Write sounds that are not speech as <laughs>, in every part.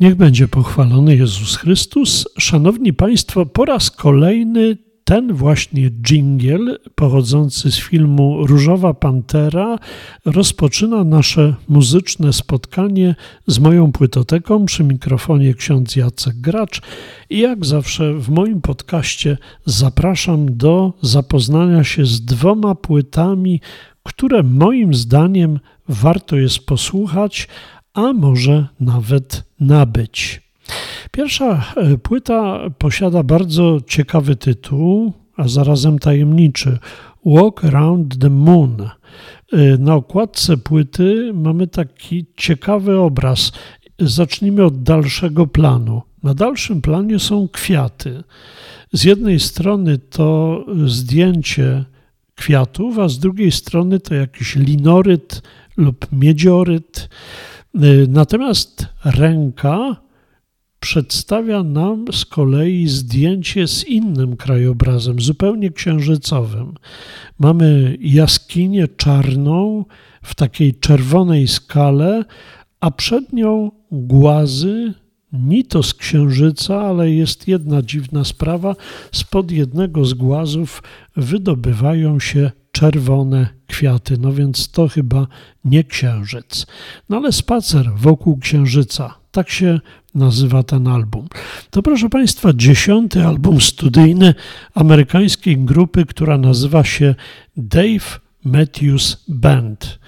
Niech będzie pochwalony Jezus Chrystus. Szanowni Państwo, po raz kolejny ten właśnie dżingiel pochodzący z filmu Różowa Pantera rozpoczyna nasze muzyczne spotkanie z moją płytoteką przy mikrofonie ksiądz Jacek Gracz i jak zawsze w moim podcaście zapraszam do zapoznania się z dwoma płytami, które moim zdaniem warto jest posłuchać, a może nawet nabyć. Pierwsza e, płyta posiada bardzo ciekawy tytuł, a zarazem tajemniczy Walk Around the Moon. E, na okładce płyty mamy taki ciekawy obraz. Zacznijmy od dalszego planu. Na dalszym planie są kwiaty. Z jednej strony to zdjęcie kwiatów, a z drugiej strony to jakiś linoryt lub miedzioryt. Y, natomiast ręka przedstawia nam z kolei zdjęcie z innym krajobrazem, zupełnie księżycowym. Mamy jaskinię czarną w takiej czerwonej skale, a przed nią głazy, ni to z księżyca, ale jest jedna dziwna sprawa. Spod jednego z głazów wydobywają się czerwone kwiaty, no więc to chyba nie księżyc. No ale spacer wokół księżyca, tak się nazywa ten album. To proszę Państwa, dziesiąty album studyjny amerykańskiej grupy, która nazywa się Dave Matthews Band.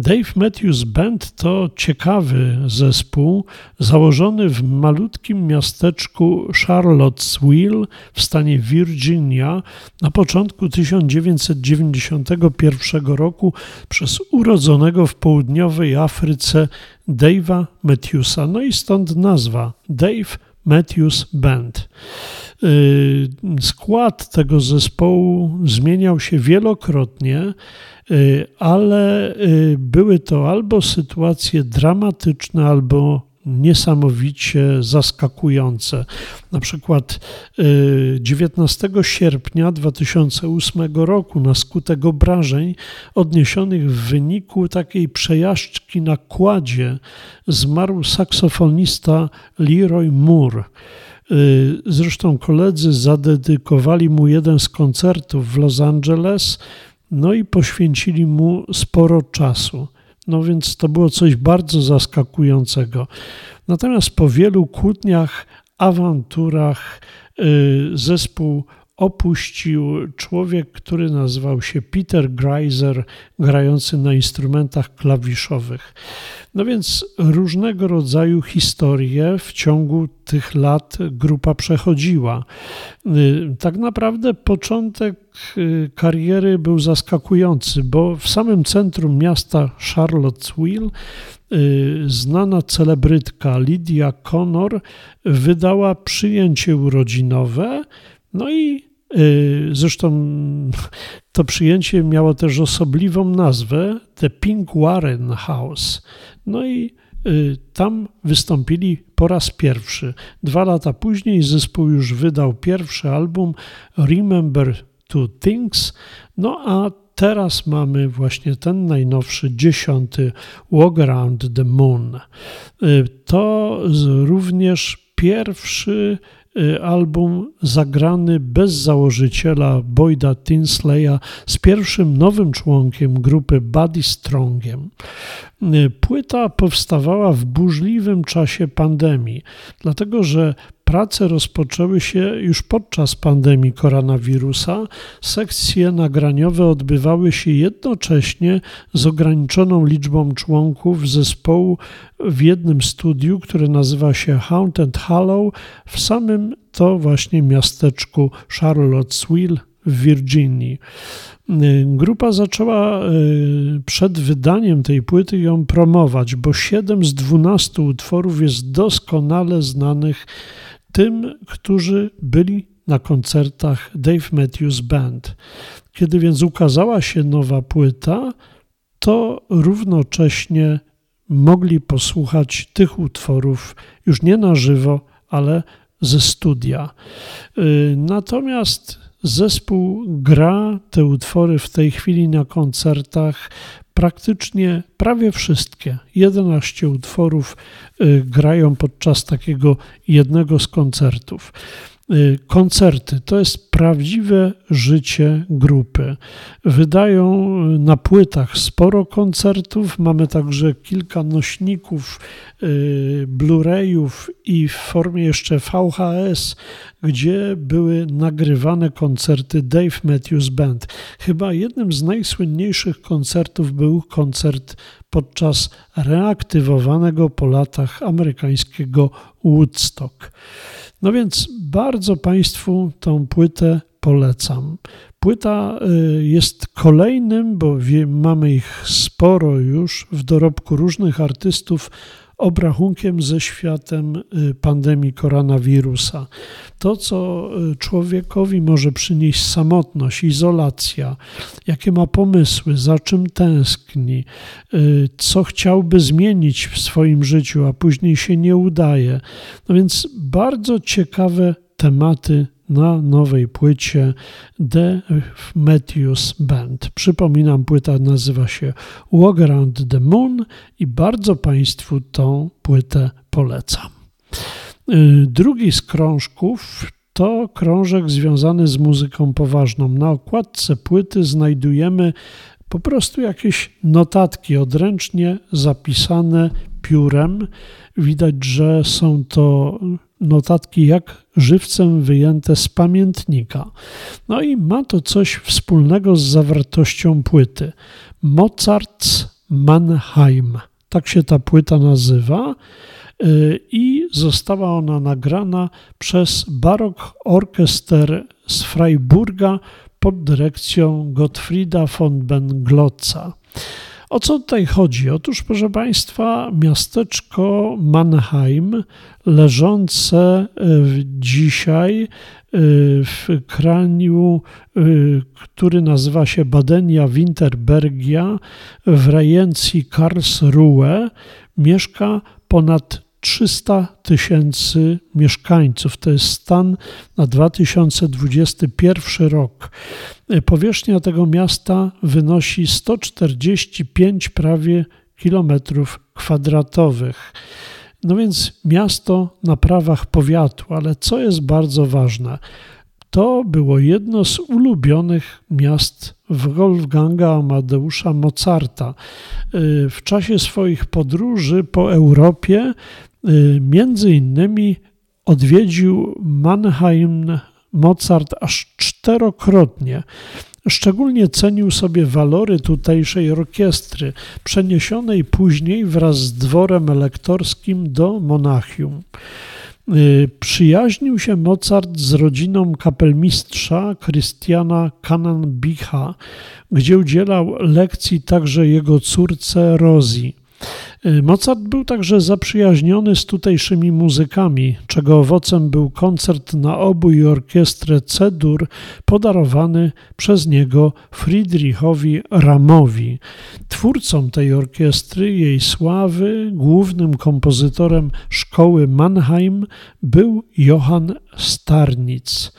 Dave Matthews Band to ciekawy zespół założony w malutkim miasteczku Charlottesville w stanie Virginia na początku 1991 roku przez urodzonego w południowej Afryce Dave'a Matthewsa. No i stąd nazwa Dave Matthews Band. Y, skład tego zespołu zmieniał się wielokrotnie, ale y, były to albo sytuacje dramatyczne, albo niesamowicie zaskakujące. Na przykład 19 sierpnia 2008 roku na skutek obrażeń odniesionych w wyniku takiej przejażdżki na kładzie zmarł saksofonista Leroy Moore. Y, zresztą koledzy zadedykowali mu jeden z koncertów w Los Angeles, no i poświęcili mu sporo czasu. No więc to było coś bardzo zaskakującego. Natomiast po wielu kłótniach, awanturach, y, zespół opuścił człowiek, który nazywał się Peter Greiser, grający na instrumentach klawiszowych. No więc różnego rodzaju historie w ciągu tych lat grupa przechodziła. Y, tak naprawdę początek y, kariery był zaskakujący, bo w samym centrum miasta Charlottesville y, znana celebrytka Lydia Connor wydała przyjęcie urodzinowe, no i zresztą <laughs> to przyjęcie miało też osobliwą nazwę The Pink Warren House. No i y, tam wystąpili po raz pierwszy. Dwa lata później zespół już wydał pierwszy album Remember Two Things. No a teraz mamy właśnie ten najnowszy, dziesiąty Walk Around the Moon. Y, to również pierwszy Y, album zagrany bez założyciela Boyda Tinsleya z pierwszym nowym członkiem grupy Buddy Strongiem. Y, płyta powstawała w burzliwym czasie pandemii, dlatego że prace rozpoczęły się już podczas pandemii koronawirusa. Sekcje nagraniowe odbywały się jednocześnie z ograniczoną liczbą członków zespołu w jednym studiu, które nazywa się Haunted Hollow w samym to właśnie miasteczku Charlottesville w Virginii. Grupa zaczęła y, przed wydaniem tej płyty ją promować, bo 7 z 12 utworów jest doskonale znanych tym, którzy byli na koncertach Dave Matthews Band. Kiedy więc ukazała się nowa płyta, to równocześnie mogli posłuchać tych utworów już nie na żywo, ale ze studia. Y, natomiast zespół gra te utwory w tej chwili na koncertach. Praktycznie prawie wszystkie, 11 utworów y, grają podczas takiego jednego z koncertów. Y, koncerty to jest prawdziwe życie grupy. Wydają y, na płytach sporo koncertów. Mamy także kilka nośników y, Blu-rayów i w formie jeszcze VHS, gdzie były nagrywane koncerty Dave Matthews Band. Chyba jednym z najsłynniejszych koncertów był koncert podczas reaktywowanego po latach amerykańskiego Woodstock. No więc bardzo Państwu tą płytę polecam. Płyta y, jest kolejnym, bo mamy ich sporo już w dorobku różnych artystów obrachunkiem ze światem y, pandemii koronawirusa. To, co y, człowiekowi może przynieść samotność, izolacja, jakie ma pomysły, za czym tęskni, co chciałby zmienić w swoim życiu, a później się nie udaje. No więc bardzo ciekawe tematy na nowej płycie The Matthews Band. Przypominam, płyta nazywa się Walk Around the Moon i bardzo Państwu tą płytę polecam. Y, drugi z krążków to krążek związany z muzyką poważną. Na okładce płyty znajdujemy po prostu jakieś notatki odręcznie zapisane piórem. Widać, że są to notatki jak żywcem wyjęte z pamiętnika. No i ma to coś wspólnego z zawartością płyty. Mozart's Mannheim. Tak się ta płyta nazywa y, i została ona nagrana przez Barok Orchester z Freiburga pod dyrekcją Gottfrieda von Benglotza. O co tutaj chodzi? Otóż, proszę Państwa, miasteczko Mannheim, leżące e, dzisiaj e, w kraju, e, który nazywa się Badenia Winterbergia w rejencji Karlsruhe, mieszka ponad 300 tysięcy mieszkańców. To jest stan na 2021 rok. Powierzchnia tego miasta wynosi 145 prawie kilometrów kwadratowych. No więc miasto na prawach powiatu, ale co jest bardzo ważne, to było jedno z ulubionych miast Wolfganga Amadeusza Mozarta. W czasie swoich podróży po Europie Y, między innymi odwiedził Mannheim Mozart aż czterokrotnie. Szczególnie cenił sobie walory tutejszej orkiestry, przeniesionej później wraz z dworem elektorskim do Monachium. Y, przyjaźnił się Mozart z rodziną kapelmistrza Christiana Kananbicha, gdzie udzielał lekcji także jego córce Rosie. Y, Mozart był także zaprzyjaźniony z tutejszymi muzykami, czego owocem był koncert na obu i orkiestrę C-dur podarowany przez niego Friedrichowi Ramowi. Twórcą tej orkiestry, jej sławy, głównym kompozytorem szkoły Mannheim był Johann Starnitz.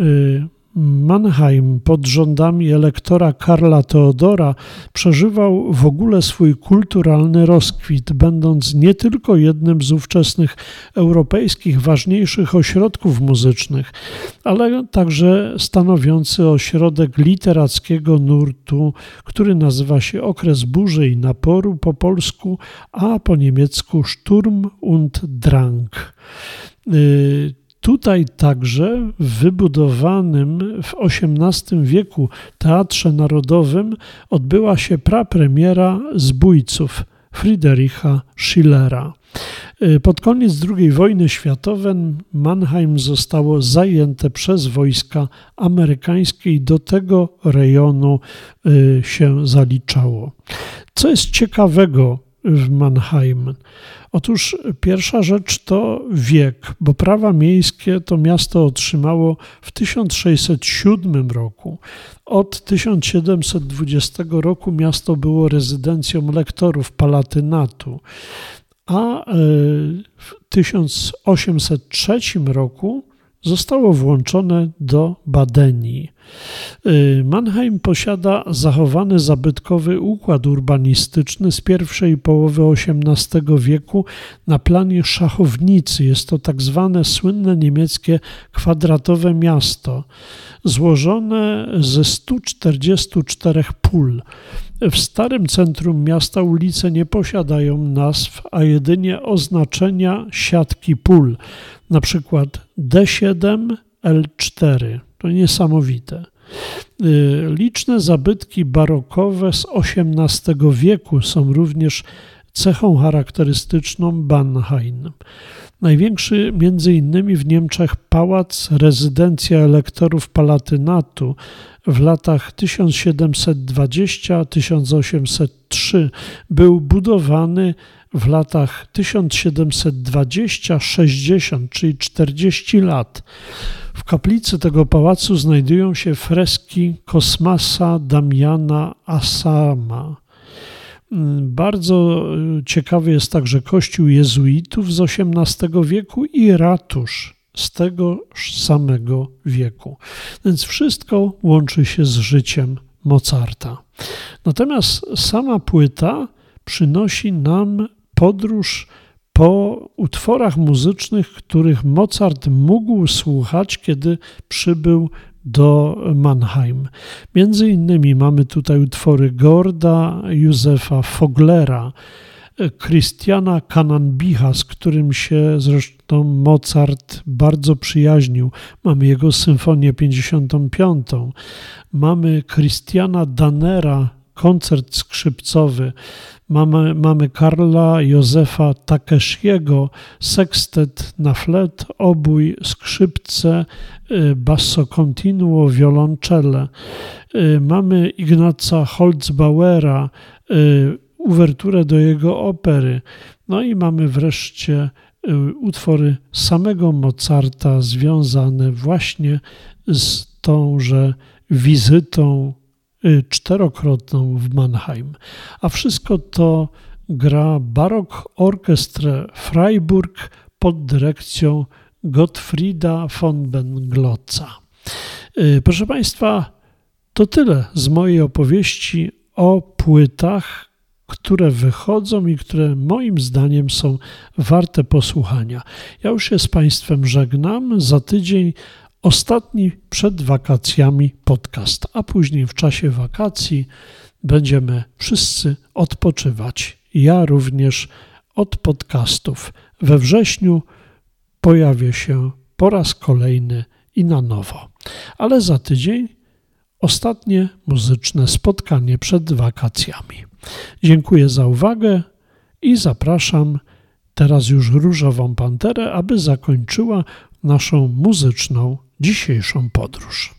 Y, Mannheim pod rządami elektora Karla Teodora przeżywał w ogóle swój kulturalny rozkwit, będąc nie tylko jednym z ówczesnych europejskich ważniejszych ośrodków muzycznych, ale także stanowiący ośrodek literackiego nurtu, który nazywa się okres burzy i naporu po polsku, a po niemiecku Sturm und Drang. Y, Tutaj także w wybudowanym w XVIII wieku Teatrze Narodowym odbyła się prapremiera Zbójców Friedricha Schillera. Pod koniec II wojny światowej Mannheim zostało zajęte przez wojska amerykańskie i do tego rejonu y, się zaliczało. Co jest ciekawego w Mannheim? Otóż pierwsza rzecz to wiek, bo prawa miejskie to miasto otrzymało w 1607 roku. Od 1720 roku miasto było rezydencją lektorów palatynatu, a e, w 1803 roku zostało włączone do Badenii. Y, Mannheim posiada zachowany zabytkowy układ urbanistyczny z pierwszej połowy XVIII wieku na planie szachownicy. Jest to tak zwane słynne niemieckie kwadratowe miasto, złożone ze 144 pól. W starym centrum miasta ulice nie posiadają nazw, a jedynie oznaczenia siatki pól, na przykład D7, L4. To niesamowite. Y, liczne zabytki barokowe z XVIII wieku są również cechą charakterystyczną Bannheim. Największy między innymi w Niemczech pałac, rezydencja elektorów Palatynatu w latach 1720-1803 był budowany w latach 1720-60, czyli 40 lat. W kaplicy tego pałacu znajdują się freski Kosmasa Damiana Asama. Bardzo ciekawy jest także kościół jezuitów z XVIII wieku i ratusz z tego samego wieku. Więc wszystko łączy się z życiem Mozarta. Natomiast sama płyta przynosi nam podróż po utworach muzycznych, których Mozart mógł słuchać, kiedy przybył do Mannheim. Między innymi mamy tutaj utwory Gorda, Józefa Foglera, Christiana Kananbicha, z którym się zresztą Mozart bardzo przyjaźnił. Mamy jego symfonię 55. Mamy Christiana Danera, koncert skrzypcowy. Mamy, mamy Karla Józefa Takeshiego, sekstet na flet, obój, skrzypce, y, basso continuo, wioloncelle. Y, mamy Ignaca Holzbauera, y, uwerturę do jego opery. No i mamy wreszcie utwory samego Mozarta związane właśnie z tąże wizytą czterokrotną w Mannheim. A wszystko to gra Barok Orchestrę Freiburg pod dyrekcją Gottfrieda von Benglotza. Y, proszę Państwa, to tyle z mojej opowieści o płytach, które wychodzą i które moim zdaniem są warte posłuchania. Ja już się z Państwem żegnam. Za tydzień ostatni przed wakacjami podcast, a później w czasie wakacji będziemy wszyscy odpoczywać. Ja również od podcastów. We wrześniu pojawię się po raz kolejny i na nowo. Ale za tydzień ostatnie muzyczne spotkanie przed wakacjami. Dziękuję za uwagę i zapraszam teraz już Różową Panterę, aby zakończyła naszą muzyczną dzisiejszą podróż.